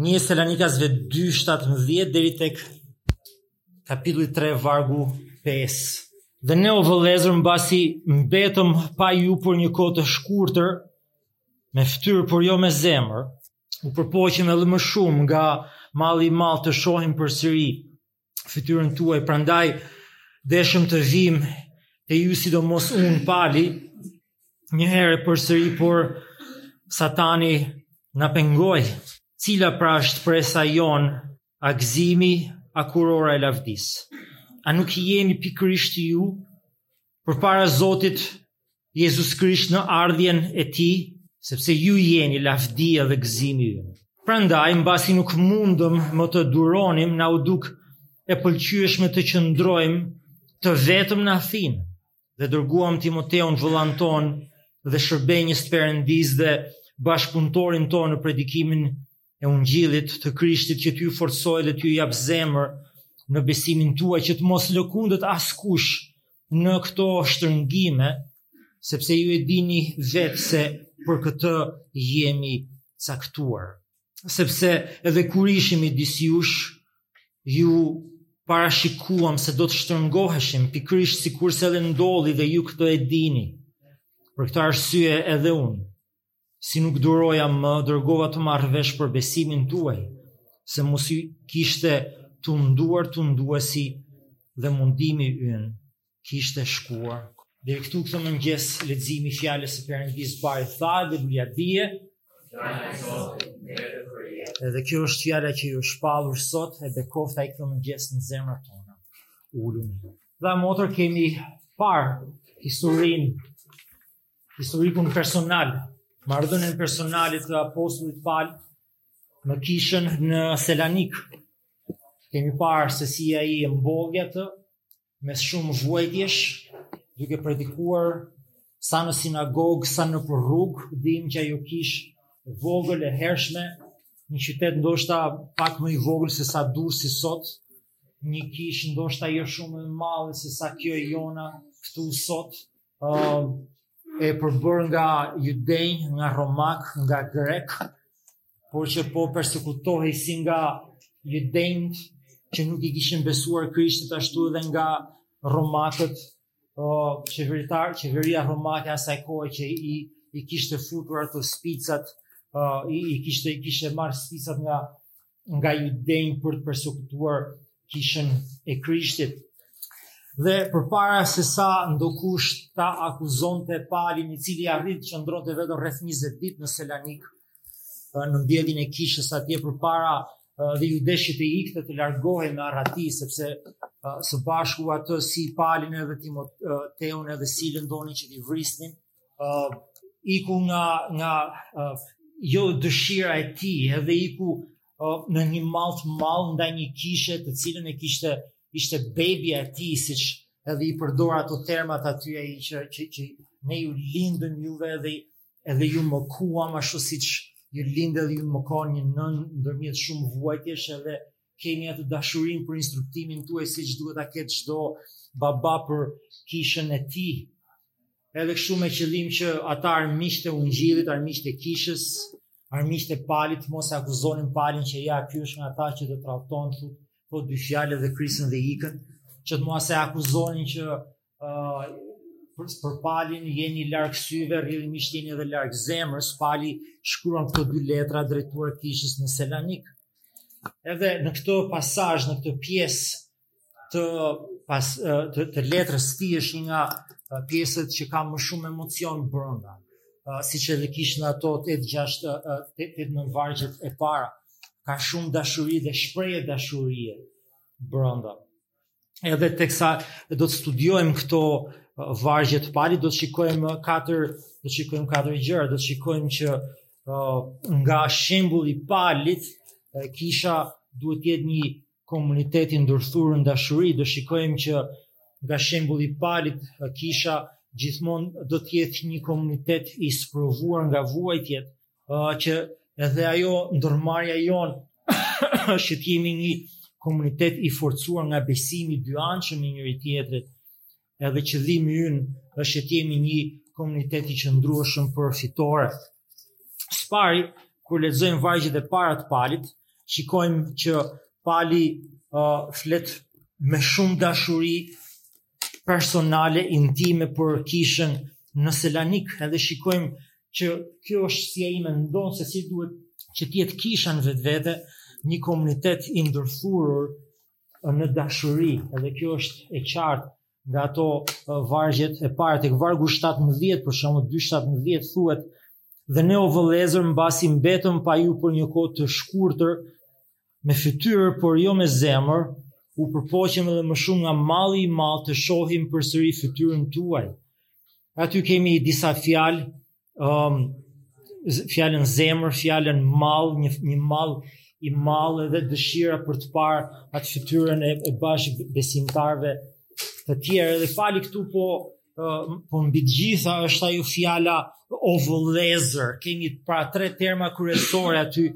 Një e Selanikasve 2.17 deri tek kapitulli 3 vargu 5. Dhe ne o vëllezër mbasi mbetëm pa ju për një kohë të shkurtër me fytyrë por jo me zemër, u përpoqim edhe më shumë nga malli i madh të shohim përsëri fytyrën tuaj, prandaj deshëm të vijmë te ju sidomos unë Pali, një herë e përsëri, por Satani na pengoi, cila pra është shpresa jonë, a gëzimi, a kurora e lavdisë. A nuk jeni pikërisht ju, Përpara Zotit, Jezus Krisht në ardhjen e tij, sepse ju jeni lavdia dhe gëzimi ynë. Prandaj, mbasi nuk mundëm më të duronim, na u duk e pëlqyeshme të qëndrojmë të vetëm në Athinë, dhe dërguam Timoteon vëllanë tonë dhe shërbenjës të Perëndisë dhe bashkëpunëtorin tonë në predikimin e ungjillit të Krishtit që t'ju forcojë dhe t'ju japë zemër në besimin tuaj që të mos lëkundet askush në këto shtrëngime, sepse ju e dini vetë se për këtë jemi caktuar. Sepse edhe kur ishim midis jush, ju parashikuam se do të shtrëngoheshim pikërisht sikurse edhe ndodhi dhe ju këtë e dini. Për këtë arsye edhe unë Si nuk duroja më dërgova të marr vesh për besimin tuaj, se mos ju kishte tunduar tunduesi dhe mundimi ynë kishte shkuar. Deri këtu këtë mëngjes leximi i fjalës së Perëndisë, bari thahet dhe lulja bie, edhe kjo është fjala që ju është shpallur sot e bekoftë Ai këtë mëngjes në zemrat tona. Uluni. Dhe motra kemi parë historinë historikun personal, marrëdhënien personale të apostullit Pal me kishën në Selanik. Kemi parë se si ai e mbolli atë mes shumë vuajtjesh, duke predikuar sa në sinagogë, sa nëpër rrugë, dimë që ajo kishë e vogël e hershme, një qytet ndoshta pak më i vogël se sa Durrësi sot, një kishë ndoshta jo shumë më e madhe se sa kjo e jona këtu sot, uh, e përbërë nga judenj, nga romakë, nga grekë, por që po persekutohej si nga judenjtë që nuk i kishin besuar Krishtit ashtu edhe nga romakët, uh, qeveritarë, qeveria romake e asaj kohe që i, i kishte futur ato spicat, uh, i, i, kishte, i kishte marrë spicat nga nga judenjtë për të persekutuar kishën e krishtit. Dhe përpara sesa ndokush ta akuzonte Palin i cili arriti qëndronte vetëm rreth 20 ditë në Selanik në mbjelljen e kishës atje përpara dhe iu desh të ikte të largohej në arrati sepse së bashku atë si Palin edhe Timoteun edhe Silën donin që t'i vrisnin uh, iku nga nga uh, jo dëshira e tij, edhe iku uh, në një mall të madh ndaj një kishe të cilën e kishte ishte bebia e tij, siç edhe i përdor ato termat aty ai që, që që ne ju lindëm juve edhe edhe ju mëkuam ashtu siç ju lind dhe ju mëkon një nënë ndërmjet shumë vuajtjesh edhe kemi atë dashurinë për instruktimin tuaj siç duhet ta ketë çdo baba për kishën e tij. Edhe kështu me qëllim që ata armiqtë e ungjillit, armiqtë e kishës, armiqtë e Palit, mos e akuzonin Palin që ja ky është nga ata që të tradhton, të thotë dy fjalë dhe kërcen dhe ikën, që të mos e akuzonin që për Palin jeni larg syve, rrjedhimisht jeni edhe larg zemrës, Pali shkruan këto dy letra drejtuar kishës në Selanik. Edhe në këtë pasazh, në këtë pjesë të pas të, të letrës tij është një nga pjesët që ka më shumë emocion brenda. Siç edhe kishin ato 8-6 8-9 vargjet e para, ka shumë dashuri dhe shprehje dashurie brenda. edhe teksa do të studiojmë këto vargje të Palit, do të shikojmë katër, do të shikojmë katër gjëra, do të shikojmë që uh, nga shembulli i Palit kisha duhet të jetë një komunitet i ndërthurur në dashuri, do shikojmë që nga shembulli i Palit kisha gjithmonë do të jetë një komunitet i sprovuar nga vuajtjet, uh, që edhe ajo ndërmarrja jonë është që të jemi një komunitet i forcuar nga besimi i dyanshëm i njëri-tjetrit, edhe qëllimi ynë është që të jemi një komunitet i qëndrueshëm për fitore. Së pari, kur lexojmë vargjet e para të Palit, shikojmë që Pali uh, flet me shumë dashuri personale, intime për kishën në Selanik, edhe shikojmë që kjo është si ai mendon se si duhet që të jetë kisha në vetvete, një komunitet i ndërthurur në dashuri, edhe kjo është e qartë nga ato vargjet e para, tek vargu 17, për shembull 2.17, thuhet Dhe ne o vëllezër mbasi mbetëm pa ju për një kohë të shkurtër me fytyrë por jo me zemër, u përpoqëm edhe më shumë nga malli i madh të shohim përsëri fytyrën tuaj. Aty kemi disa fjalë, ëm um, fjalën zemër, fjalën mall, një një mall i madh edhe dëshira për të parë atë fytyrën e, e bashkëbesimtarëve të tjerë. Edhe Pali këtu po po mbi të gjitha është ajo fjala o vëllezër. Kemi pra tre terma kryesore aty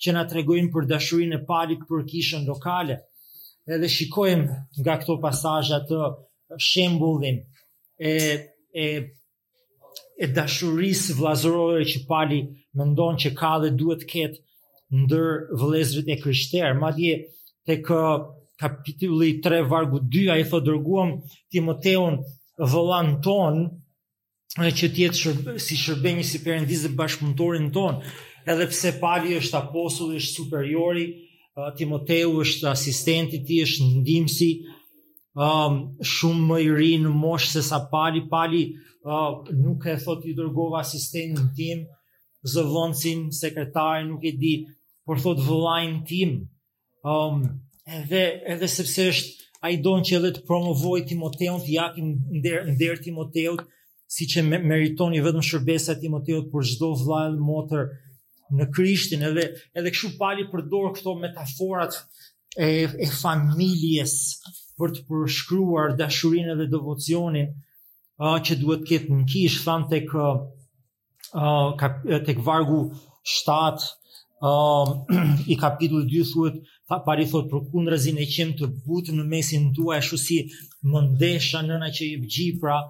që na tregojnë për dashurinë e Palit për kishën lokale. Edhe shikojmë nga këto pasazhe atë shembullin e e e dashurisë vëllazërore që Pali mendon që ka dhe duhet të ketë ndër vëllezërit e krishterë, madje tek kapitulli 3 vargu 2 ai thotë dërguam Timoteun vëllanë tonë që të jetë shërb, si shërbenjës i Perëndisë dhe bashkëpunëtorin tonë, edhe pse Pali është apostulli, është superiori, Timoteu është asistenti i tij, është ndihmësi, um, shumë më i ri në moshë sesa Pali, Pali uh, nuk e thotë i dërgova asistentin tim, zëvendësin, sekretarin, nuk e di, por thotë vëllain tim, um, edhe, edhe sepse është ai don që edhe të promovojë Timoteun, t'i japin nder, nder Timoteut, siç e meriton jo vetëm shërbesa e Timoteut, por çdo vëlla e motër në Krishtin, edhe, edhe kështu Pali përdor këto metaforat e, e familjes për të përshkruar dashurinë edhe devocionin a, që duhet të ketë në kishë, thamë tek uh, kap, tek vargu 7 uh, i kapitullit 2 thuhet pa Pali thotë përkundrazi ne qemë të butë në mesin tuaj ashtu si mëndesha nëna që jep gji pra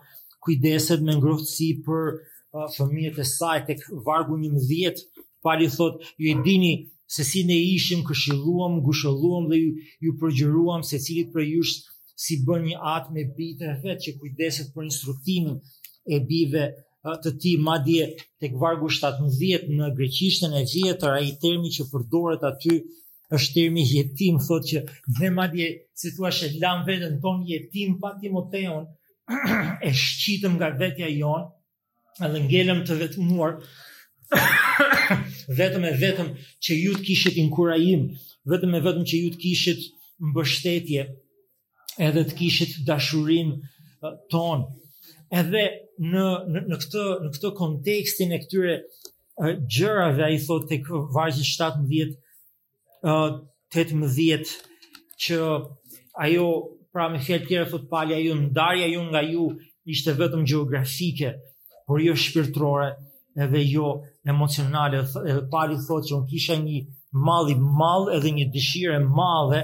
kujdeset me ngrohtësi për uh, fëmijët e saj tek vargu 11 Pali thotë ju e dini se si ne ishim këshilluam ngushëlluam dhe ju, ju përgjëruam secilit prej jush si bën një atë me bijtë e vet që kujdeset për instruktimin e bijve të tij madje tek vargu 17 në greqishten e vjetër ai termi që përdoret aty është termi jetim thotë që ne madje si t'u thashë e lamë veten tonë jetim pa Timoteun e shqitëm nga vetja jonë edhe ngelëm të vetmuar vetëm e vetëm që ju të kishit inkurajim vetëm e vetëm që ju të kishit mbështetje edhe të kishit dashurinë tonë. Edhe në në në këtë në këtë kontekstin e këtyre gjërave ai thotë tek vargjet 17 18 që ajo pra me fjalë të tjera thotë Pali ajo ndarja jo nga ju ishte vetëm gjeografike por jo shpirtërore, edhe jo emocionale. Edhe Pali thotë që unë kisha një mall, mall edhe një dëshirë të madhe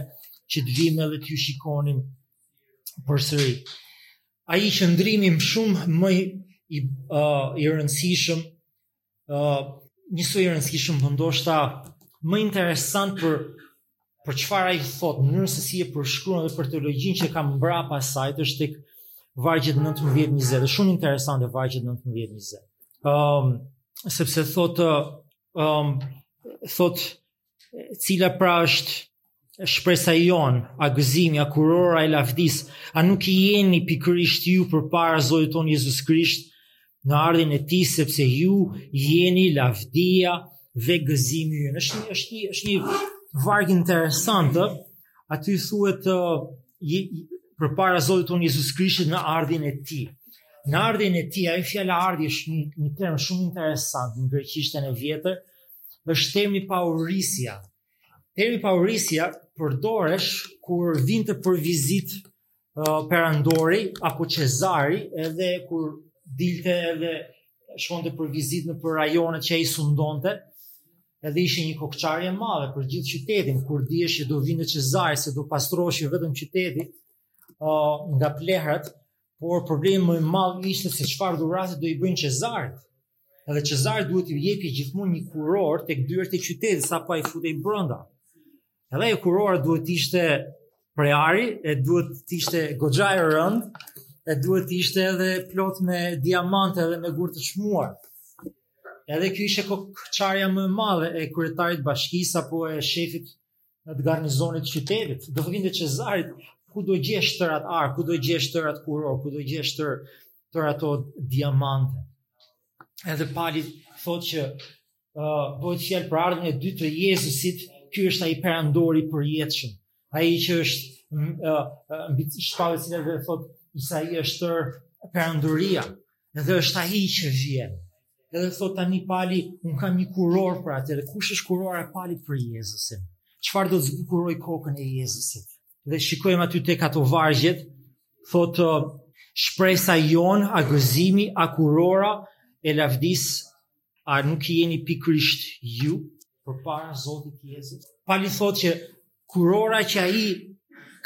që të vim edhe t'ju shikonim përsëri. Ai qëndrimi shumë më i, uh, i rëndësishëm, uh, njësoj i rëndësishëm, po ndoshta më interesant për për çfarë ai thotë, mënyrën se si e përshkruan dhe për teologjinë që ka mbrapa saj, është tek vargjet 19-20, dhe shumë interesante vargjet 19-20. Ëm um, sepse thotë ëm um, thotë cila pra është shpresa jonë, a gëzimi, a kurora e lavdisë, a nuk jeni pikërisht ju përpara Zotit tonë Jezus Krisht, në ardhjen e tij, sepse ju jeni lavdia dhe gëzimi ju. Është një, është një, është një varg interesant, aty thuhet uh, përpara Zotit tonë Jezus Krishtit në ardhjen e tij. Në ardhjen e tij, ai fjala ardhje është një, një term shumë interesant në greqishten e vjetër, është termi paurisia. Termi paurisia përdoresh kur vinte për vizitë perandori apo Cezari edhe kur dilte edhe shkonte për vizitë nëpër rajonet që ai sundonte edhe ishte një kokçarje e madhe për gjithë qytetin kur dihesh që do vinte Cezari se do pastrohesh jo vetëm qyteti uh, nga plehrat por problemi më i madh ishte se çfarë dhurate do i bëjnë Cezarit Edhe Cezarit duhet t'i jepje gjithmonë një kurorë tek dyert e qytetit sapo ai futej brenda. Edhe ajo kurora duhet të ishte prej ari, e duhet të ishte goxha e rëndë, e duhet të ishte edhe plot me diamante dhe me gurë të çmuar. Edhe kjo ishte kokëçarja më e madhe e kryetarit të bashkisë apo e shefit të garnizonit të qytetit, do të vinte Cezari, ku do gjesh tërë atë ar, ku do gjesh tërë atë kurorë, ku do gjesh tërë ato diamante. Edhe Pali thotë që uh, bëhet fjalë për ardhjen e dytë të Jezusit, ky është ai perandor i përjetshëm. Ai që është mbi uh, uh, shpallë cilë dhe thotë Isaia është tërë perandoria. Edhe është ai që vjen. Edhe thotë tani Pali, unë kam një kurorë për atë. Dhe kush është kurora e Palit për Jezusin? Çfarë do të zbukurojë kokën e Jezusit? Dhe shikojmë aty tek ato vargjet, thotë shpresa jonë, a gëzimi, a kurora e lavdisë, a nuk jeni pikërisht ju? përpara Zotit Jezus. Pali thotë që kurora që ai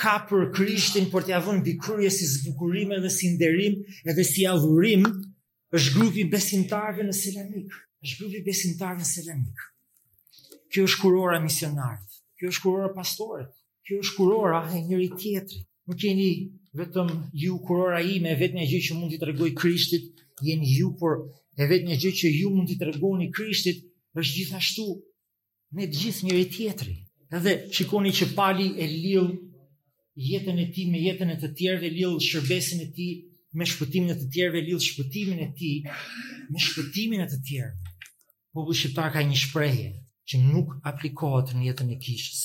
ka për Krishtin për t'ia vënë mbi krye si zbukurim edhe si nderim edhe si adhurim, është grupi i besimtarëve në Selanik. Është grupi i besimtarëve në Selanik. Kjo është kurora e misionarit. Kjo është kurora e pastorit. Kjo është kurora e njëri-tjetrit. Nuk jeni vetëm ju kurora ime, e vetmja gjë që mund t'i tregoj Krishtit, jeni ju, por e vetmja gjë që ju mund t'i tregoni Krishtit është gjithashtu me gjithë njëri-tjetri. Edhe shikoni që Pali e lidh jetën e tij me jetën e të tjerëve, lidh shërbesën e tij me shpëtimin e të tjerëve, lidh shpëtimin e tij me shpëtimin e të tjerëve. Populli shqiptar ka një shprehje që nuk aplikohet në jetën e kishës,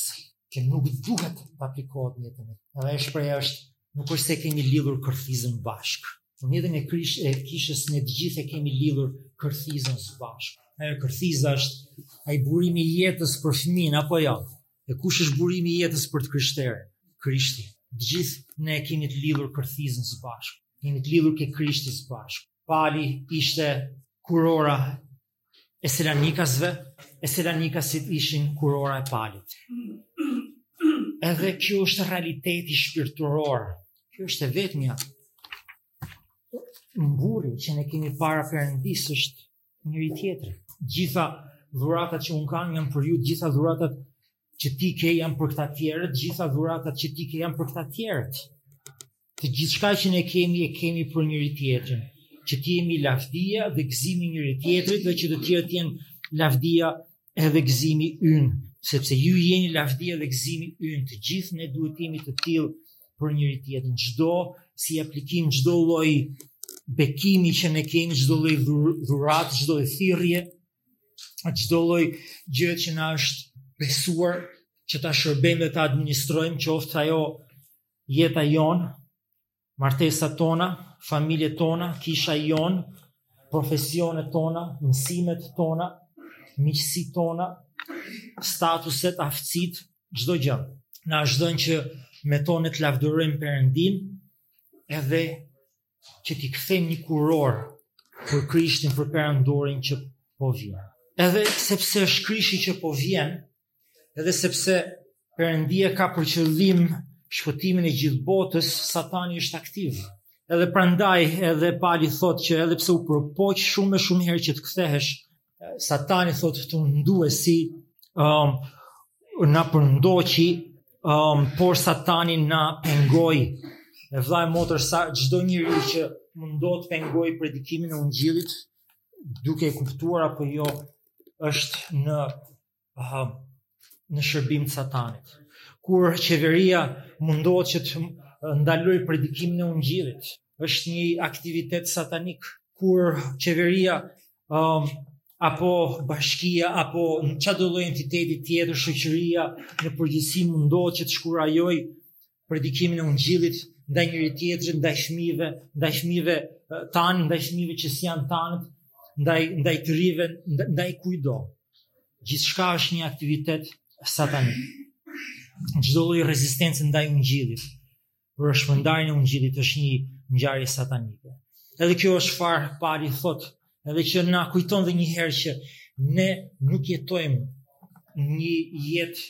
që nuk duhet të aplikohet në jetën e kishës. Edhe shprehja është, nuk është se kemi lidhur kërthizën bashkë. Në jetën e, krish, e kishës ne të gjithë e kemi lidhur kërthizën së bashku. E kërthiza është ai burimi i jetës për fëmijën, apo jo? E kush është burimi i jetës për të krishterë? Krishti. Të gjithë ne kemi të lidhur kërthizën së bashku. Kemi të lidhur ke Krishti së bashku. Pali ishte kurora e Selanikasve, e Selanikasit ishin kurora e Palit. Edhe ky është realiteti shpirtëror. Kjo është e vetmja mburrje që ne kemi para Perëndis është njëri-tjetri. Gjitha dhuratat që unë kam janë për ju, të gjitha dhuratat që ti ke janë për këta tjerët, të gjitha dhuratat që ti ke janë për këta tjerët. Gjithçka që ne kemi, e kemi për njëri-tjetrin, që të jemi lavdia dhe gëzimi i njëri-tjetrit dhe që të tjerët të jenë lavdia edhe gëzimi ynë, sepse ju jeni lavdia dhe gëzimi ynë, të gjithë ne duhet të jemi të tillë për njëri-tjetrin. Çdo si aplikim, çdo lloj bekimi që ne kemi, çdo lloj dhurate, çdo lloj thirrje, çdo lloj gjëje që na është besuar që ta shërbejmë dhe ta administrojmë, qoftë ajo jeta jonë, Martesat tona, familjet tona, kisha jonë, profesionet tona, mësimet tona, miqësitë tona, statuset, aftësitë, çdo gjë. Na është dhënë që me to ne të lavdërojmë Perëndinë, edhe që t'i kthejmë një kurorë për Krishtin, për Perandorin që po vjen. Edhe sepse është Krishti që po vjen, Edhe sepse Perëndia ka për qëllim shpëtimin e gjithë botës, Satani është aktiv. Edhe prandaj edhe Pali thotë që edhe pse u përpoq shumë e shumë herë që të kthehej, Satani thotë tunduesi, um, na përndoqi, um, por Satani na pengoi. E vëlla e motër sa çdo njeri që mundohet të pengojë predikimin e ungjillit duke e kuptuar apo jo është në uh, në shërbim të satanit. Kur qeveria mundohet që të ndalojë predikimin e ungjillit, është një aktivitet satanik. Kur qeveria um, apo bashkia apo çdo lloj entiteti tjetër shoqëria në përgjithësi mundohet që të shkurajojë predikimin e ungjillit ndaj njëri tjetrit, ndaj fëmijëve, ndaj fëmijëve tanë, ndaj fëmijëve që s'janë tanët, ndaj ndaj të rinjve, ndaj kujtdo. Gjithçka është një aktivitet satanik. Çdo lloj rezistence ndaj ungjillit, për shpërndarjen e ungjillit është një ngjarje satanike. Edhe kjo është çfarë Pali thotë, edhe që na kujton dhe një herë që ne nuk jetojmë një jetë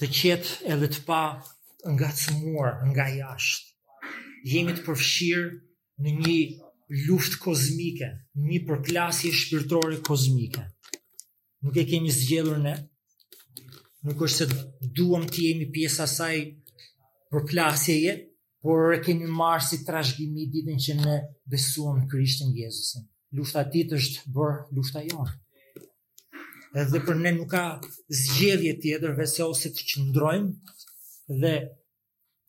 të qetë edhe të pangacmuar nga jashtë. Jemi të përfshirë në një luftë kozmike, në një përplasje shpirtërore kozmike. Nuk e kemi zgjedhur ne. Nuk është se duam të jemi pjesë e asaj përplasjeje, por e kemi marrë si trashëgimi ditën që ne besuam në Krishtin Jezusin. Lufta e tij është bërë lufta jonë. Edhe për ne nuk ka zgjedhje tjetër veçse ose të qëndrojmë dhe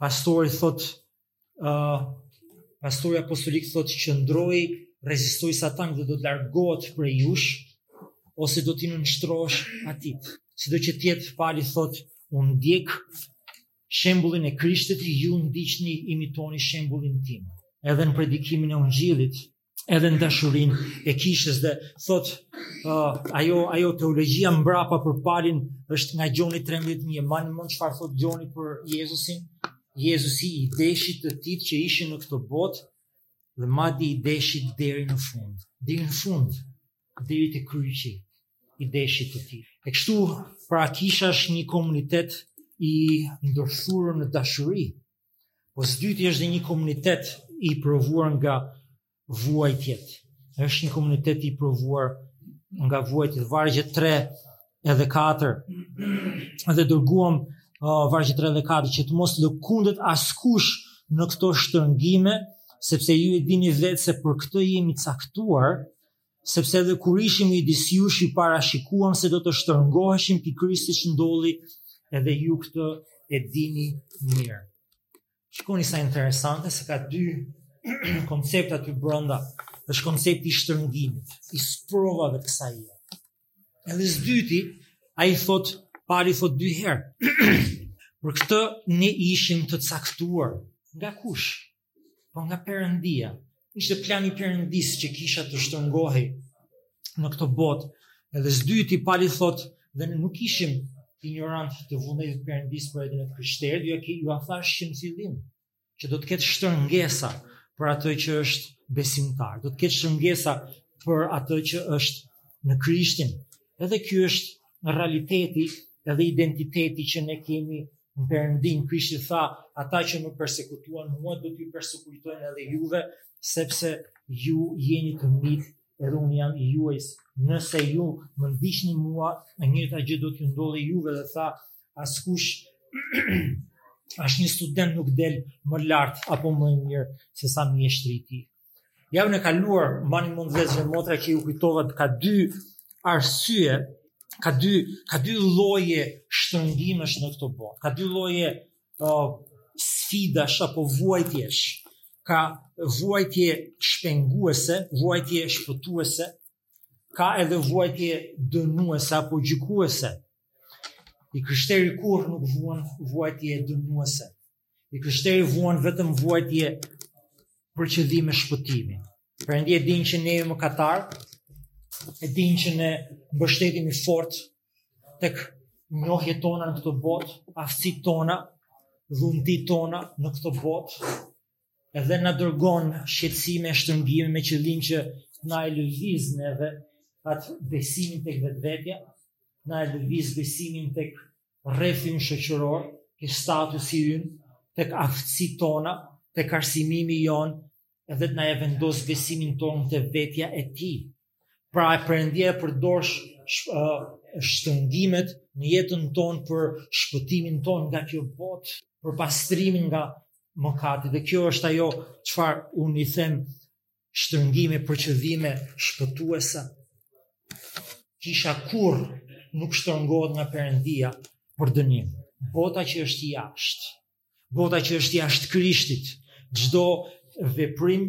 pastori thotë uh, pastori apostolik thotë qëndroji rezistoji Satanit dhe do të largohet prej jush ose do t'i nënshtrohesh atij. Sido që të jetë Pali thotë, unë ndjek shembulin e Krishtit, ju ndiqni imitoni shembulin tim. Edhe në predikimin e ungjillit, edhe në dashurinë e kishës dhe thotë uh, ajo, ajo teologjia mbrapa për Palin është nga Gjoni 13.1 mbani mend çfarë thotë Gjoni për Jezusin Jezusi i deshi të tijtë që ishin në këtë botë dhe madje i deshi deri në fund deri në fund deri te kryqi i deshi të tijtë e kështu pra kisha është një komunitet i ndërthurur në dashuri Po së dyti është dhe një komunitet i provuar nga vuajtjet. Është një komunitet i provuar nga vuajtjet vargjet 3 edhe 4. Edhe dërguam uh, vargjet 3 edhe 4 që të mos lëkundet askush në këto shtërngime, sepse ju e dini vetë se për këtë jemi caktuar, Sepse dhe kur ishim midis jush i parashikuam se do të shtërngoheshim pikërisht siç ndodhi edhe ju këtë e dini mirë. Shikoni sa interesante se ka dy koncepte aty brenda. Është koncepti i shtërngimit, i sprovave të kësaj jete. Edhe së dyti, ai thotë, Pali thotë dy herë. Për këtë ne ishim të caktuar. Nga kush? Po nga Perëndia, ishte plani i Perëndisë që kisha të shtrëngohej në këtë botë. Edhe së dyti Pali thotë, dhe ne nuk ishim injorantë të vullnetit të Perëndisë për jetën e krishterë, ju ke ju thashë që në fillim që do të ketë shtrëngesa për atë që është besimtar, do të ketë shtrëngesa për atë që është në Krishtin. Edhe ky është realiteti, edhe identiteti që ne kemi në Perëndinë Krishti tha, ata që më persekutuan mua do t'ju persekutojnë edhe juve, sepse ju jeni të mitë edhe unë jam i juaji. Nëse ju më ndiqni mua, e njëjta gjë do t'ju ndodhi juve dhe tha, askush as një student nuk del më lart apo më i mirë sesa mjeshtri i tij. Javën e kaluar, mbani mend vëllezër e motra që ju kujtova që ka dy arsye, ka dy, ka dy lloje shtrëngimesh në këtë botë, ka dy lloje uh, sfidash apo vuajtjesh, ka vuajtje shpenguese, vuajtje shpëtuese, ka edhe vuajtje dënuese apo gjykuese. I krishteri kurrë nuk vuan vuajtje dënuese. I krishteri vuan vetëm vuajtje për qëllime shpëtimi. Perëndia e din që ne jemi mëkatarë, e din që ne mbështetemi fort tek njohjet tona në këtë botë, aftësitë tona, dhuntitë tona në këtë botë, edhe na dërgon shqetësime e shtërngime me qëllim që të na e lëvizë neve atë besimin tek vetvetja, na e lëvizë besimin tek rrethi ynë shoqëror, tek statusi ynë, tek aftësitë tona, tek arsimimi jonë, edhe të na e vendosë besimin tonë te vetja e tij. Pra Perëndia i përdor shtrëngimet në jetën tonë për shpëtimin tonë nga kjo botë, për pastrimin nga mëkati. Dhe kjo është ajo çfarë unë i them shtrëngime për qëllime shpëtuese. Kisha kurrë nuk shtrëngohet nga Perëndia për dënim. Bota që është jashtë, bota që është jashtë Krishtit, çdo veprim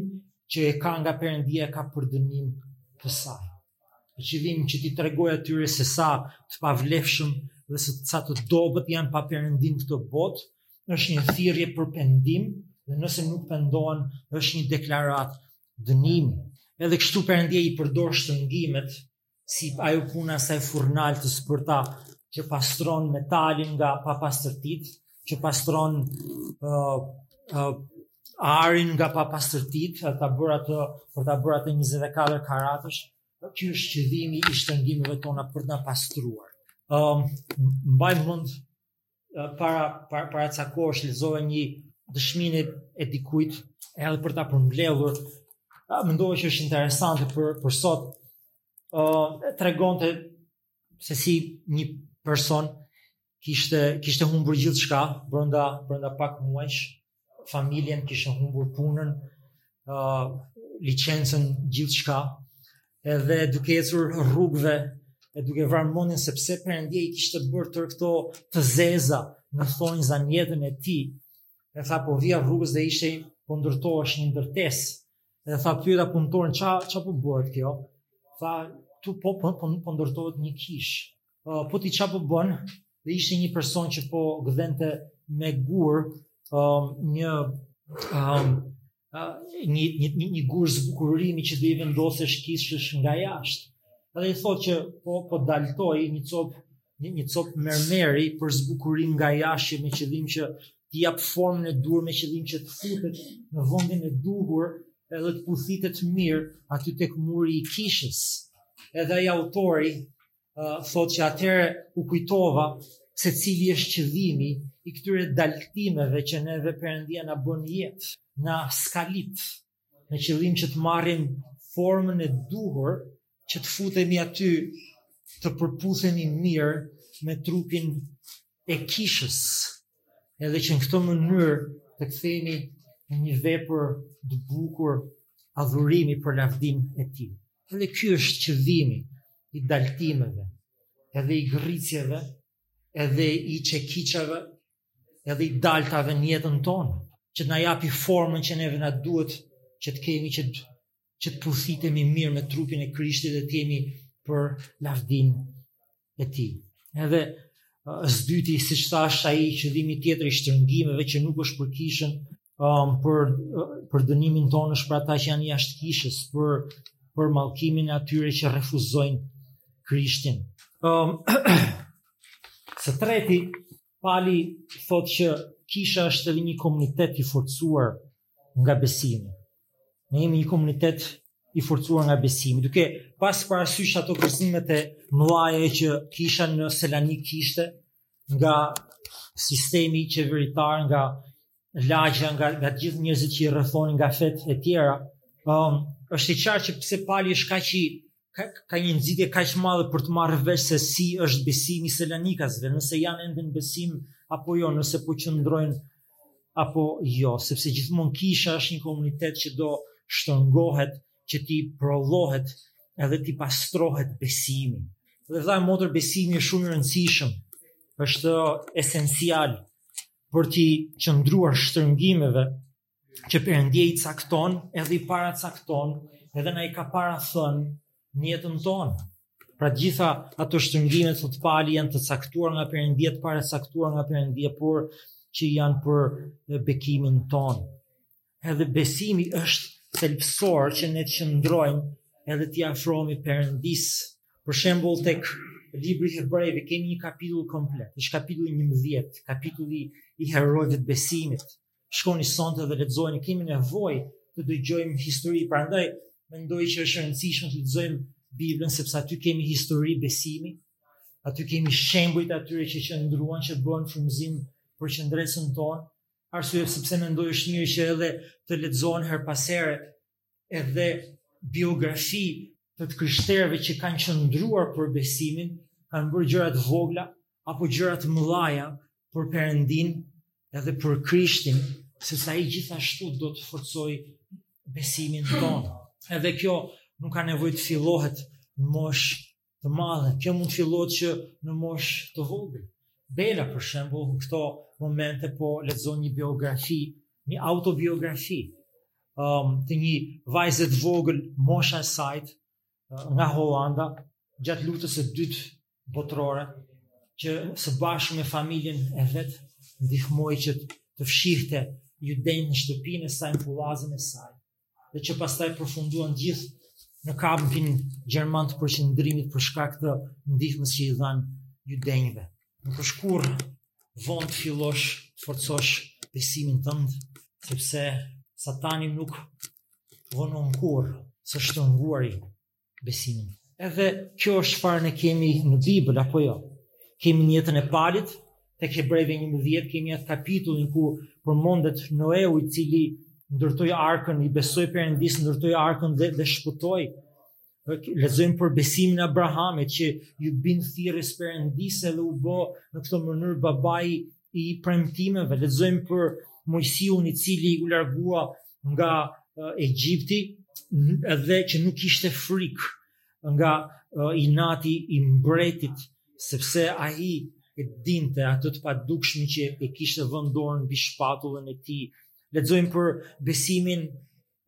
që e ka nga Perëndia e ka për dënim të saj. Për qëllim që t'i tregojë atyre se sa të pavlefshëm dhe se sa të dobët janë pa Perëndinë në këtë botë, është një thirrje për pendim dhe nëse nuk pendohen është një deklaratë dënimi. Edhe kështu Perëndia i përdor shtrëngimet si ajo puna e asaj furrnaltës për ta që pastron metalin nga papastërtitë, që pastron uh, uh, arin nga papastërtitë, ta bërë atë, për ta bërë atë 24 karatësh, që është qëllimi i shtrëngimeve tona për të na pastruar. Um, mbaj mend para para para ca kohësh lexova një dëshmi e dikujt edhe për ta përmbledhur. Mendova që është interesante për për sot. uh, tregonte se si një person kishte kishte humbur gjithçka brenda brenda pak muajsh, familjen, kishte humbur punën, uh, licencën, gjithçka, edhe duke ecur rrugëve, e duke vrarë mendjen se pse Perëndia i kishte bërë tërë këto të zeza, në thonjëza në jetën e tij, e tha po vija rrugës dhe ishte po ndërtohesh një ndërtesë, Dhe tha pyeta punëtorin, ça, ça po bëhet kjo? Tha, këtu po, po, po, po ndërtohet një kishë. Uh, po ti ça po bën? Dhe ishte një person që po gdhendte me gur um, një, um, uh, një, një, një, një gur zbukurimi që do i vendosesh kishës nga jashtë. Dhe i thotë që po, po daltoj një copë një një copë mermeri për zbukurim nga jashtë me qëllim që t'i jap formën e duhur me qëllim që të futet në vendin e duhur edhe të puthitet mirë aty tek muri i kishës. Edhe ai autori uh, thotë që atëherë u kujtova se cili është qëllimi i këtyre daltimeve që neve Perëndia na bën në jetë, na skalit, me qëllim që të marrim formën e duhur që të futemi aty të përputhemi mirë me trupin e kishës edhe që në këtë mënyrë të kthehemi në një vepër të bukur adhurimi për lavdinë e tij. Edhe ky është qëllimi i daltimeve, edhe i gërricjeve, edhe i çekiçave, edhe i daltave në jetën tonë, që të na japi formën që neve na duhet që të kemi që të që të puthitemi mirë me trupin e Krishtit dhe të jemi për lavdinë e tij. Edhe së dyti siç thashë ai qëllimi tjetër i shtrëngimeve që nuk është për kishën um, për për dënimin tonë është për ata që janë jashtë kishës, për për mallkimin e atyre që refuzojnë Krishtin. Um, së treti, Pali thotë që kisha është edhe një komunitet i forcuar nga besimi. Ne jemi një komunitet i forcuar nga besimi, duke pas parasysh ato kërcënimet e mëdha që kisha në Selanik kishte nga sistemi qeveritar, nga lagja nga nga të gjithë njerëzit që i rrethonin nga fetë e tjera. Ëm um, është e qartë që pse Pali është kaq i ka, ka një nxitje kaq të madhe për të marrë vesh se si është besimi i selanikasve, nëse janë ende në besim apo jo, nëse po qëndrojnë apo jo, sepse gjithmonë kisha është një komunitet që do shtrëngohet, që t'i provohet edhe t'i pastrohet besimi. Dhe vëlla motër besimi është shumë i rëndësishëm, është esencial për t'i qëndruar shtrëngimeve që Perëndia i cakton edhe i paracakton edhe na i ka parathënë në jetën tonë. Pra të gjitha ato shtrëngimet thotë Pali janë të caktuar nga Perëndia të paracaktuar nga Perëndia, por që janë për bekimin tonë. Edhe besimi është thelbësor që ne të qëndrojmë edhe t'i afrohemi Perëndisë. Për shembull tek libri i Hebrenjve kemi një kapitull komplet, është kapitulli 11, kapitulli i herojve të besimit. Shkoni sonte dhe lexojeni, kemi nevojë të dëgjojmë histori. Prandaj mendoj që është e rëndësishme të lexojmë Biblën sepse aty kemi histori besimi, aty kemi shembuj të atyre që qëndruan, që bëhen frymëzim për qëndresën tonë. Arsye sepse mendoj është mirë që edhe të lexohen herë pas here edhe biografi të të krishterëve që kanë qëndruar për besimin, kanë bërë gjëra të vogla apo gjëra të mëdha për Perëndinë edhe për Krishtin, sepse ai gjithashtu do të forcojë besimin tonë. Edhe kjo nuk ka nevojë të fillohet në moshë të madhe. Kjo mund të fillohet që në moshë të vogël. Bela, për shembull, në këto momente po lexon një biografi, një autobiografi um, të një vajze të vogël mosha e saj uh, nga Holanda, gjatë luftës së dytë botërore, që së bashku me familjen e vet, ndihmoi që të fshihte judenj në shtëpinë e saj, në pullazin e saj. dhe që pastaj përfunduan gjithë në kampin gjerman të përqendrimit për shkak të ndihmës që i dhanë judenjve. Nuk është kurrë vonë të fillosh të forcosh besimin tënd, sepse satani nuk vonon kurrë së shtrënguari besimin. Edhe kjo është çfarë ne kemi në Bibël apo jo? Kemi në jetën e Palit tek Hebrenjve 11, kemi atë kapitullin ku përmendet Noeu i cili ndërtoi arkën, i besoi Perëndisë, ndërtoi arkën dhe dhe shpëtoi. Lexojmë për besimin e Abrahamit që iu bind thirrjes së Perëndisë dhe u bë në këtë mënyrë babai i premtimeve. Lexojmë për Moisiun i cili u largua nga Egjipti dhe që nuk kishte frikë nga inati i mbretit sepse ai e dinte atë të padukshmin që e kishte vënë dorën mbi shpatullën e tij lexojmë për besimin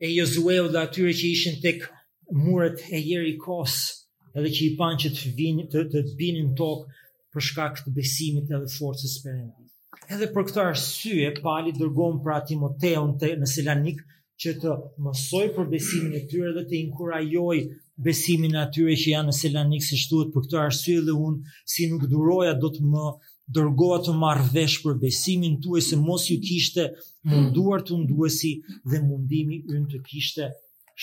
e Jozueut dhe atyre që ishin tek muret e Jerikos edhe që i panë që të, bin, të, të binin në tokë për shkak të besimit edhe forcës së Perëndisë Edhe për këtë arsye, Pali dërgon pra Timoteun te në Selanik që të mësojë për besimin e tyre dhe të inkurajojë besimin e atyre që janë në Selanik, siç thuhet për këtë arsye dhe unë, si nuk duroja, dot më dërgova të marr vesh për besimin tuaj se mos ju kishte tunduar tunduesi dhe mundimi ynë të kishte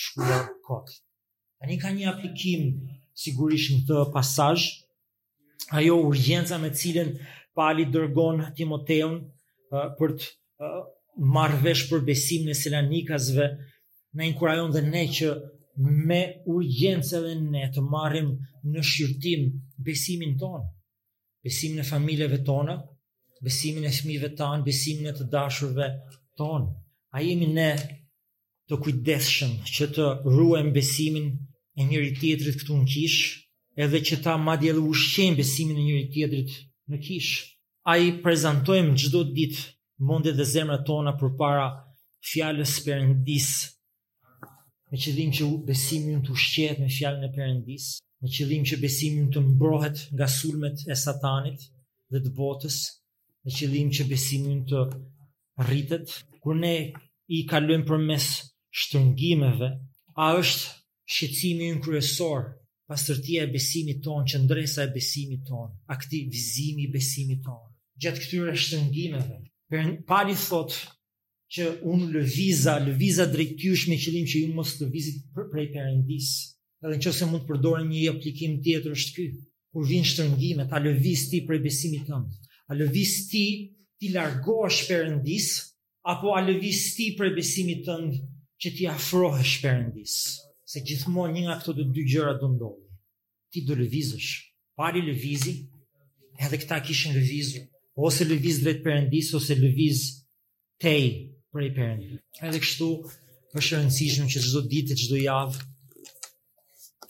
shkuar kot. Tani ka një aplikim sigurisht në këtë pasazh. Ajo urgjenca me të cilën Pali dërgon Timoteun uh, për të uh, marrë vesh për besimin e Selanikasve, na inkurajon dhe ne që me urgjencë dhe ne të marrim në shqyrtim besimin tonë, besimin e familjeve tona, besimin e fëmijëve tanë, besimin e të dashurve tanë. A jemi ne të kujdesshëm që të ruajmë besimin e njëri-tjetrit këtu në kishë, edhe që ta madje edhe ushqejmë besimin e njëri-tjetrit në kishë. A i prezantojmë çdo ditë mendjet dhe zemrat tona përpara fjalës së Perëndisë, me qëllim që besimi ynë të ushqehet me fjalën e Perëndisë, me qëllim që besimi ynë të mbrohet nga sulmet e satanit dhe të botës, me qëllim që besimi ynë të rritet, kur ne i kalojmë përmes shtrëngimeve, a është shqetësimi ynë kryesor, pastërtia e besimit tonë, qëndresa e besimit tonë, aktivizimi i besimit tonë. Gjatë këtyre shtrëngimeve, Pali thotë që unë lëviza, lëviza drejt jush me qëllim që ju mos lëvizni për prej Perëndisë. Edhe në qoftë se mund të përdorim një aplikim tjetër është ky, kur vijnë shtrëngimet, a lëviz ti prej besimit tënd. A lëviz ti, t'i largohesh Perëndisë, apo a lëviz ti prej besimit tënd, që t'i afrohesh Perëndisë. Se gjithmonë një nga këto të dy gjëra do ndodhë. Ti do lëvizësh. Pali lëvizi, edhe këta kishin lëvizur. Ose lëviz drejt Perëndisë, ose lëviz tej prej Perëndisë. Edhe kështu është e rëndësishme që çdo ditë, çdo javë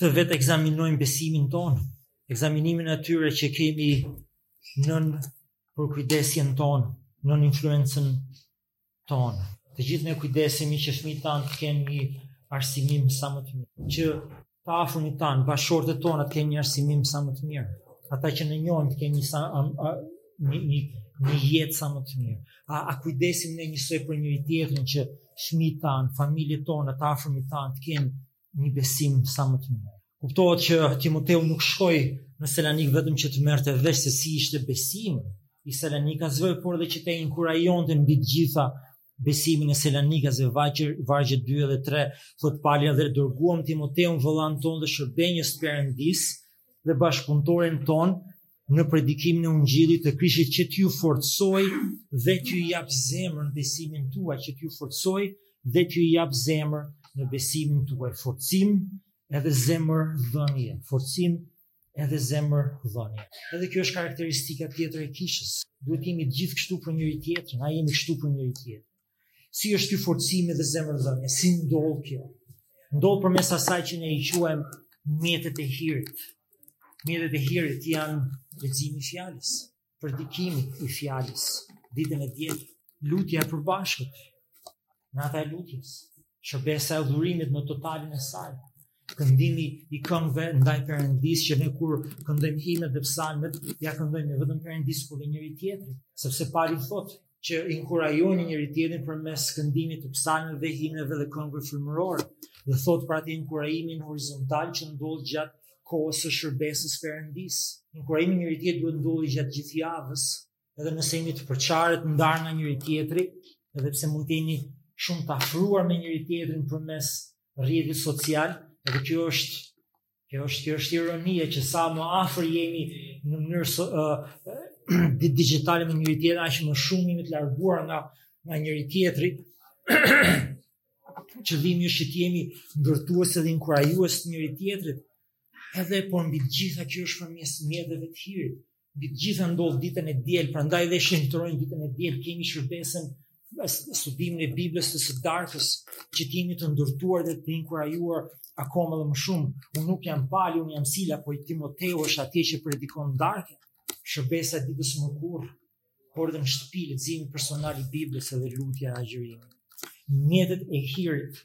të vetekzaminojmë besimin tonë, ekzaminimin e atyre që kemi nën përkujdesjen tonë, nën influencën tonë. Të gjithë ne kujdesemi që fëmijët tanë të kenë një arsimim sa më të mirë, që të afërmit tanë, bashkëshorët e tona të kenë një arsimim sa më të mirë. Ata që ne njohim të kenë një sa a, a, një, një, një jetë sa më të mirë. A, a kujdesemi ne njësoj për njëri-tjetrin që fëmijët tanë, familjet tona, të afërmit tanë të kenë një besim sa më të mirë. Kuptohet që Timoteu nuk shkoi në Selanik vetëm që të merrte vesh se si ishte besimi i selanikasve, por edhe që ta inkurajonte mbi të gjitha besimin e selanikasve, vargjet, vargjet 2 dhe 3, thotë Pali dhe dërguam Timoteun vëllanë tonë dhe shërbenjës të Perëndisë dhe bashkëpunëtorin tonë në predikimin e ungjillit të Krishtit që t'ju forcojë dhe t'ju japë zemër në besimin tuaj, që t'ju forcojë dhe t'ju japë zemër në besimin tuaj, forcim edhe zemërdhënie, forcim edhe zemërdhënie. Edhe kjo është karakteristika tjetër e kishës. Duhet jemi gjithë kështu për njëri-tjetrin, a jemi kështu për njëri tjetër. Si është ky forcimi dhe zemër dhënje? Si ndodh kjo? Ndodh përmes asaj që ne i quajmë mjetet e hirit. Mjetet e hirit janë leximi i fjalës. predikimi i fjalës ditën e diel, lutja e përbashkët, nata e lutjes, shërbesa e adhurimit në totalin e saj, këndimi i këngëve ndaj Perëndisë që ne kur këndojmë himnet dhe psalmet, s'ia këndojmë vetëm Perëndisë por dhe njëri-tjetrit, sepse Pali thotë, që inkurajoni njëri-tjetrin përmes këndimit të psalmeve dhe himneve dhe këngëve frymërore dhe thotë për atë inkurajimin horizontal që ndodh gjatë kohës së shërbesës së Perëndisë. Inkurajimi i njëri-tjetrit duhet ndodhë gjatë gjithë javës, edhe nëse jemi të përçarë, të ndarë nga njëri-tjetri, edhe pse mund të jemi shumë të afruar me njëri-tjetrin përmes rrjetit social, edhe kjo është Kjo është thjesht ironia që sa më afër jemi në mënyrë so, uh, digjitale me njëri-tjetrin, aq më shumë jemi të larguar nga nga njëri-tjetri. Qëllimi është që të jemi ndërtues dhe inkurajues të njëri-tjetrit. Edhe por mbi të gjitha që është përmes mjeteve të hirit, Mbi të gjitha ndodh ditën e diel, prandaj dhe shenjtërojmë ditën e diel, kemi shërbesën studimin e Biblës të së darkës, që t'jemi të ndërtuar dhe të inkurajuar akoma dhe më shumë. Unë nuk jam Pali, unë jam Sila, po Timoteu është atje që predikon darkën, shërbesa e ditës mërkurë, por dhe në shtëpi, leximi personal i Biblës edhe lutja e agjërimi. Mjetet e hirit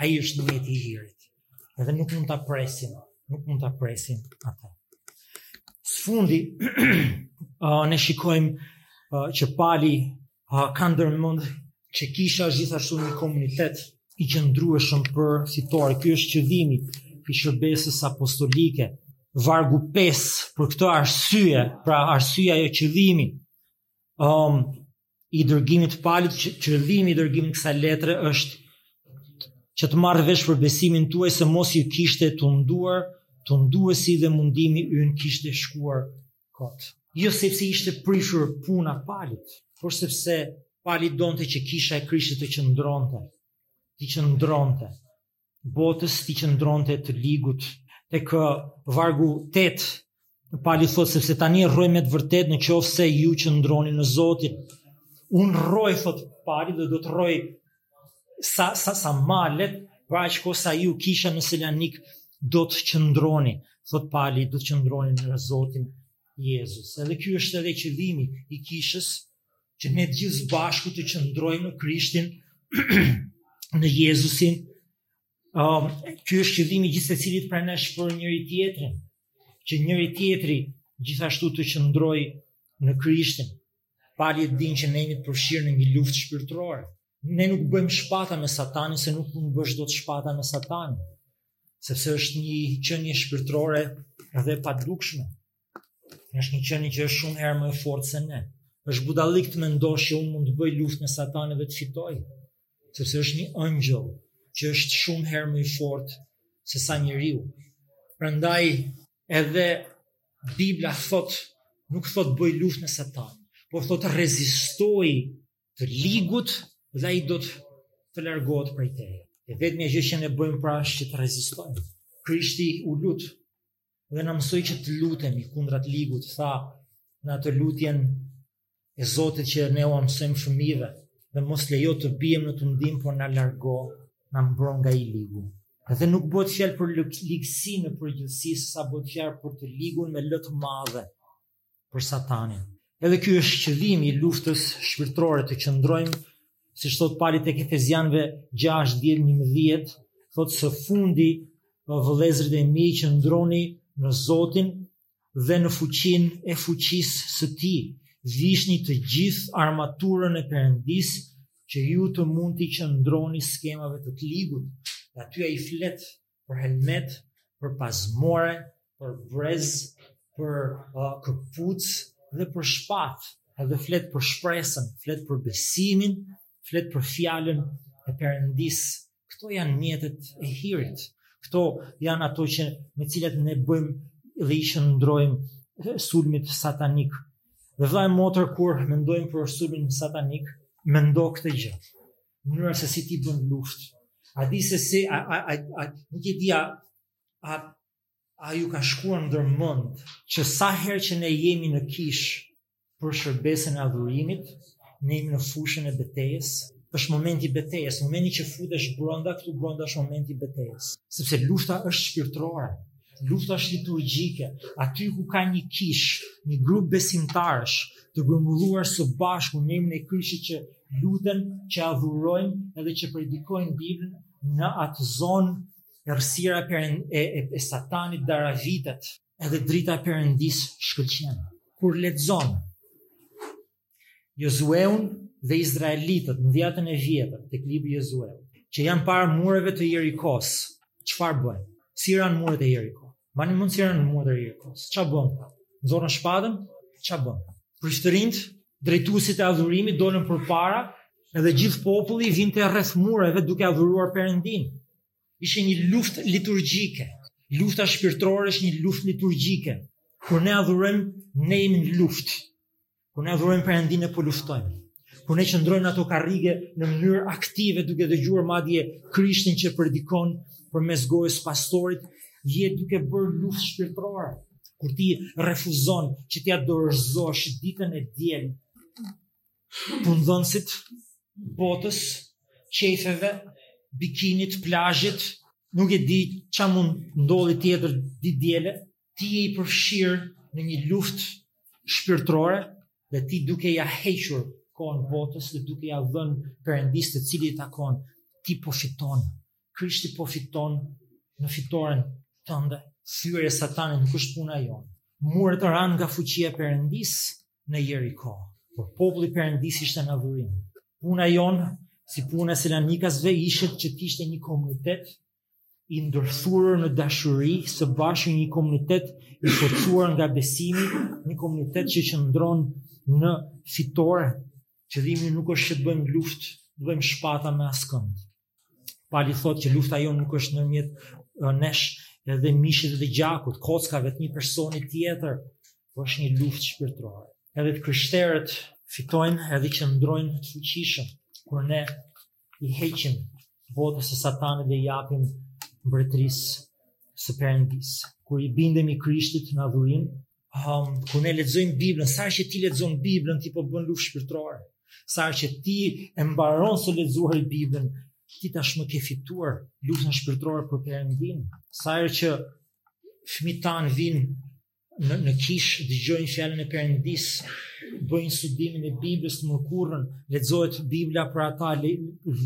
Ai është mjeti i hirit. Edhe nuk mund ta presim, nuk mund ta presim atë. Së fundi ne shikojmë që Pali ka ndërmend që kisha është gjithashtu një komunitet i qëndrueshëm për fitore. Ky është qëllimi i shërbesës apostolike. Vargu 5 për këtë arsye, pra arsyeja e qëllimi. Ëm um, i dërgimit të Palit, qëllimi i dërgimit të kësaj letre është që të marrë vesh për besimin tuaj se mos ju kishte tunduar tunduesi dhe mundimi ynë kishte shkuar kot. Jo sepse ishte prishur puna e Palit, por sepse Pali donte që kisha e Krishtit të qëndronte, të qëndronte, botës t'i qëndronte të ligut tek vargu 8 Pali thotë sepse tani rroj me të vërtetë në qoftë se ju qëndroni në Zotin unë rroj thotë Pali dhe do të rroj sa, sa, sa malet për aq kohë sa ju kisha në Selanik do të qëndroni thotë Pali do të qëndroni në Zotin Jezus edhe ky është edhe qëllimi i kishës që ne të gjithë së bashku të qëndrojmë në Krishtin, në Jezusin, um, ky është qëllimi i gjithsecilit prej nesh për njëri-tjetrin, që njëri-tjetri gjithashtu të qëndrojë në Krishtin, Pali e din që ne jemi të përfshirë në një luftë shpirtërore. Ne nuk bëjmë shpata me satanin, se nuk mund të bësh dot shpata me satanin, sepse është një qenie shpirtërore dhe e padukshme. është një qenie që është shumë herë më e fortë se ne. është budallallëk të mendosh që unë mund të bëj luftë me satanin dhe të fitoj. Sepse është një ëngjëll që është shumë herë më i fortë se sa njeriu. Prandaj edhe Bibla thotë, nuk thotë bëj luftë me satanin, por thotë rezistoji të ligut dhe ai do të të largohet prej teje. E vetmja gjë që ne bëjmë pra është që të rezistojmë. Krishti u lut, dhe na mësoi që të lutemi kundra të ligut, tha në atë lutjen e Zotit që ne ua mësojmë fëmijëve, dhe mos lejo të biem në tundim, por na largo na mbro nga i ligu. Dhe nuk bëhet fjalë për ligësi në përgjithësi, sesa bëhet fjalë për të ligun me L të madhe, për satanin. Edhe ky është qëllimi i luftës shpirtërore të qëndrojmë, siç thotë Pali tek Efesianëve 6, 10, 11, thotë së fundi vëllezërit e mi qëndroni në Zotin dhe në fuqinë e fuqisë së tij, vishni të gjithë armaturën e Perëndisë që ju të mund t'i qëndroni skemave të të ligut. Dhe aty ai flet për helmetë, për parzmore, për brez, për uh, këpucë dhe për shpatë, edhe flet për shpresën, flet për besimin, flet për fjalën e Perëndisë. Këto janë mjetet e hirit. Këto janë ato që me të cilat ne bëjmë dhe i qëndrojmë sulmit satanik. Dhe vëlla e motër kur mendojmë për sulmin satanik, mendo këtë gjë. Mënyra se si ti bën luftë. A di se si a a a, a nuk e di a a a ju ka shkuar ndër mend që sa herë që ne jemi në kishë për shërbesën e adhurimit, ne jemi në fushën e betejës, është momenti i betejës, momenti që futesh brenda këtu brenda është momenti i betejës, sepse lufta është shpirtërore. Lufta është liturgjike, aty ku ka një kishë, një grup besimtarësh të grumbulluar së bashku në emrin e Krishtit që luten, që adhurojnë edhe që predikojnë Biblën në atë zonë errësira e, e, e satanit daravitet edhe drita e perëndisë shkëlqen. Kur lexon Jozueun dhe izraelitët në dhjatën e vjetër tek libri i Jozueut, që janë para mureve të Jerikos, çfarë bëjnë? Si ranë muret e Jerikos? Ma një mundë në muaj dhe rrë, se ça bënë ata? Nxorën shpatën, ça bënë ata? Priftërinjtë, drejtuesit e adhurimit, dolën përpara, edhe gjithë populli vinte rreth mureve duke adhuruar perëndinë. Ishte një luftë liturgjike, lufta shpirtërore është një luftë liturgjike, kur ne adhurojmë, ne jemi në luftë. Kur ne adhurojmë Perëndinë ne po luftojmë. Kur ne qëndrojmë ato karrige në mënyrë aktive duke dëgjuar madje Krishtin që predikon përmes gojës pastorit, je duke bërë luftë shpirtërore. Kur ti refuzon që t'ia dorëzosh ditën e diel punëdhënësit, botës, qejfeve, bikinit, plazhit, nuk e di ça mund ndodhi tjetër ditë diele, ti je i përfshirë në një luftë shpirtërore dhe ti duke ia hequr kohën botës dhe duke ia dhënë perëndisë të cilit i takon, ti po fiton. Krishti po fiton në fitoren tënde. Thyerja e Satanit nuk është puna jonë. Muret ranë nga fuqia e perëndisë në Jeriko, por populli i perëndisë ishte në adhurim. Puna jonë si puna e Selanikasve ishte që të ishte një komunitet i ndërthurur në dashuri, së bashku një komunitet i forcuar nga besimi, një komunitet që qëndron në fitore. Qëllimi nuk është që të bëjmë luftë, të bëjmë shpata me askënd. Pali thotë që lufta jonë nuk është ndërmjet nesh edhe mishit dhe gjakut, kockave të një personi tjetër, po është një luftë shpirtërore. Edhe të krishterët fitojnë edhe qëndrojnë të fuqishëm, kur ne i heqim botës së satanit dhe i japim mbretërisë së perëndisë. Kur i bindemi Krishtit në adhurim, um, kur ne lexojmë Biblën, sa herë që ti lexon Biblën, ti po bën luftë shpirtërore. Sa herë që ti e mbaron së lexuari Biblën, ti tashmë ke fituar luftën shpirtërore për perëndinë. Sa herë që fëmijët tanë vijnë në në kishë dëgjojnë fjalën e Perëndisë, bëjnë studimin e Biblës të mërkurën, lexohet Bibla për ata,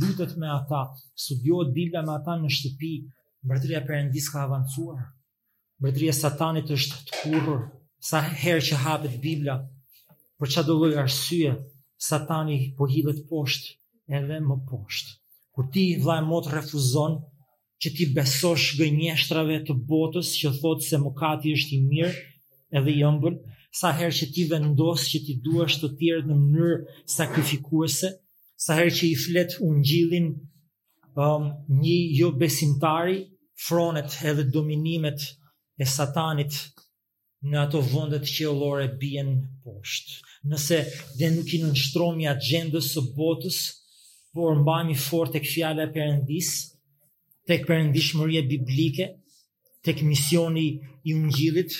lutet me ata, studiohet Bibla me ata në shtëpi. Mbretëria e Perëndisë ka avancuar. Mbretëria e Satanit është tkurrur. Sa herë që hapet Bibla, për çfarëdo lloj arsye, Satani po hidhet poshtë edhe më poshtë. Kur ti vëlla e motër refuzon që t'i besosh gënjeshtrave të botës që thotë se mëkati është i mirë edhe i ëmbël, sa herë që ti vendos që t'i duash të tjerët në mënyrë sakrifikuese, sa herë që i flet ungjillin um, një jobesimtari, fronet edhe dominimet e satanit në ato vendet qiellore bien poshtë. Nëse ne nuk i nënshtrohemi agjendës së botës, por mbahemi fort tek fjala e Perëndisë, tek perëndishmëria biblike, tek misioni i ungjillit,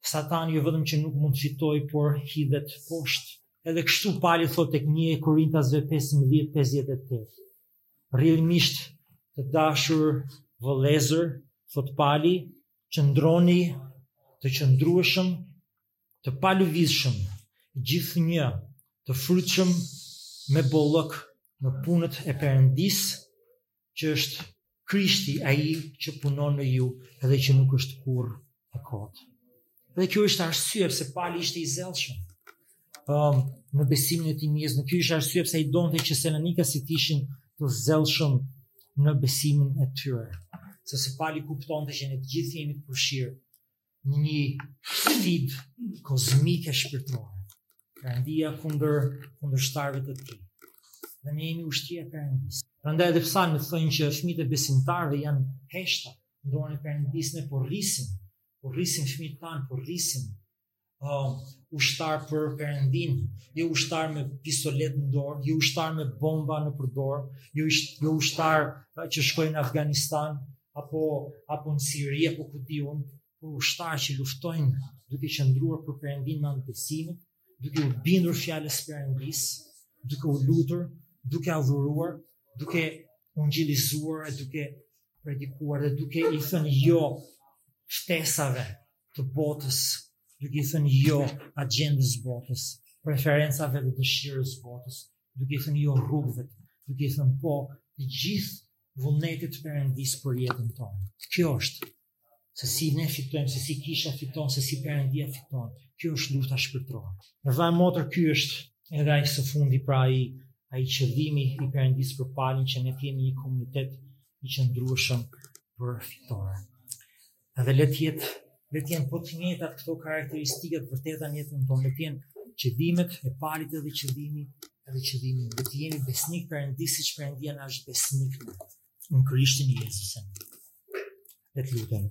Satani jo vetëm që nuk mund të fitojë, por hidhet poshtë. Edhe kështu Pali thotë tek 1 Korintasve 15:58. Rrjedhimisht, të dashur vëllezër, thotë Pali, qëndroni të qëndrueshëm, të palëvizshëm, gjithnjë të frytshëm me bollëk në punët e Perëndisë, që është Krishti ai që punon në ju edhe që nuk është kurrë e kotë. Dhe kjo ishte arsye pse Pali ishte i zellshëm. Um, në besimin e tij mjes, në kjo ishte arsye pse ai donte që selanikasit të ishin të zellshëm në besimin e tyre. Sepse Pali kuptonte që ne të gjithë jemi të përfshirë në një sfidë kozmike shpirtërore. Perëndia kundër kundërshtarëve të tij. Dhe ne jemi ushtria e Perëndisë. Prandaj edhe psalmi thotë që fëmijët e besimtarëve janë heshta në dorën e Perëndisë, ne po rrisim po rrisim fëmijët tanë, po rrisim uh, ushtarë për Perëndinë, jo ushtarë me pistoletë në dorë, jo ushtarë me bomba nëpër dorë, jo jo ushtarë uh, që shkojnë në Afganistan apo apo në Siri apo ku di unë, por ushtarë që luftojnë duke qëndruar për Perëndinë me anë të besimit, duke u bindur fjalës së Perëndisë, duke u lutur, duke adhuruar, duke ungjillëzuar e duke predikuar dhe duke i thënë jo shtesave të botës, duke i thënë jo agjendës së botës, preferencave dhe dëshirës së botës, duke i thënë jo rrugëve, duke i thënë po të gjithë vullnetit të Perëndisë për jetën tonë. Kjo është se si ne fitojmë, se si kisha fiton, se si perëndia fiton. Kjo është lufta shpirtërore. Vëlla e motër ky është edhe ai së fundi pra ai ai qëllimi i Perëndisë për Palin që ne të jemi një komunitet i qëndrueshëm për fitore. Edhe le të jetë le të jenë po të njëjta këto karakteristika të vërteta në jetën tonë, le të jenë qëllimet e Palit edhe qëllimi Edhe qëllimi, le të jemi besnik Perëndisë siç Perëndia na është besnik në Krishtin Jezusin. Le të lutemi.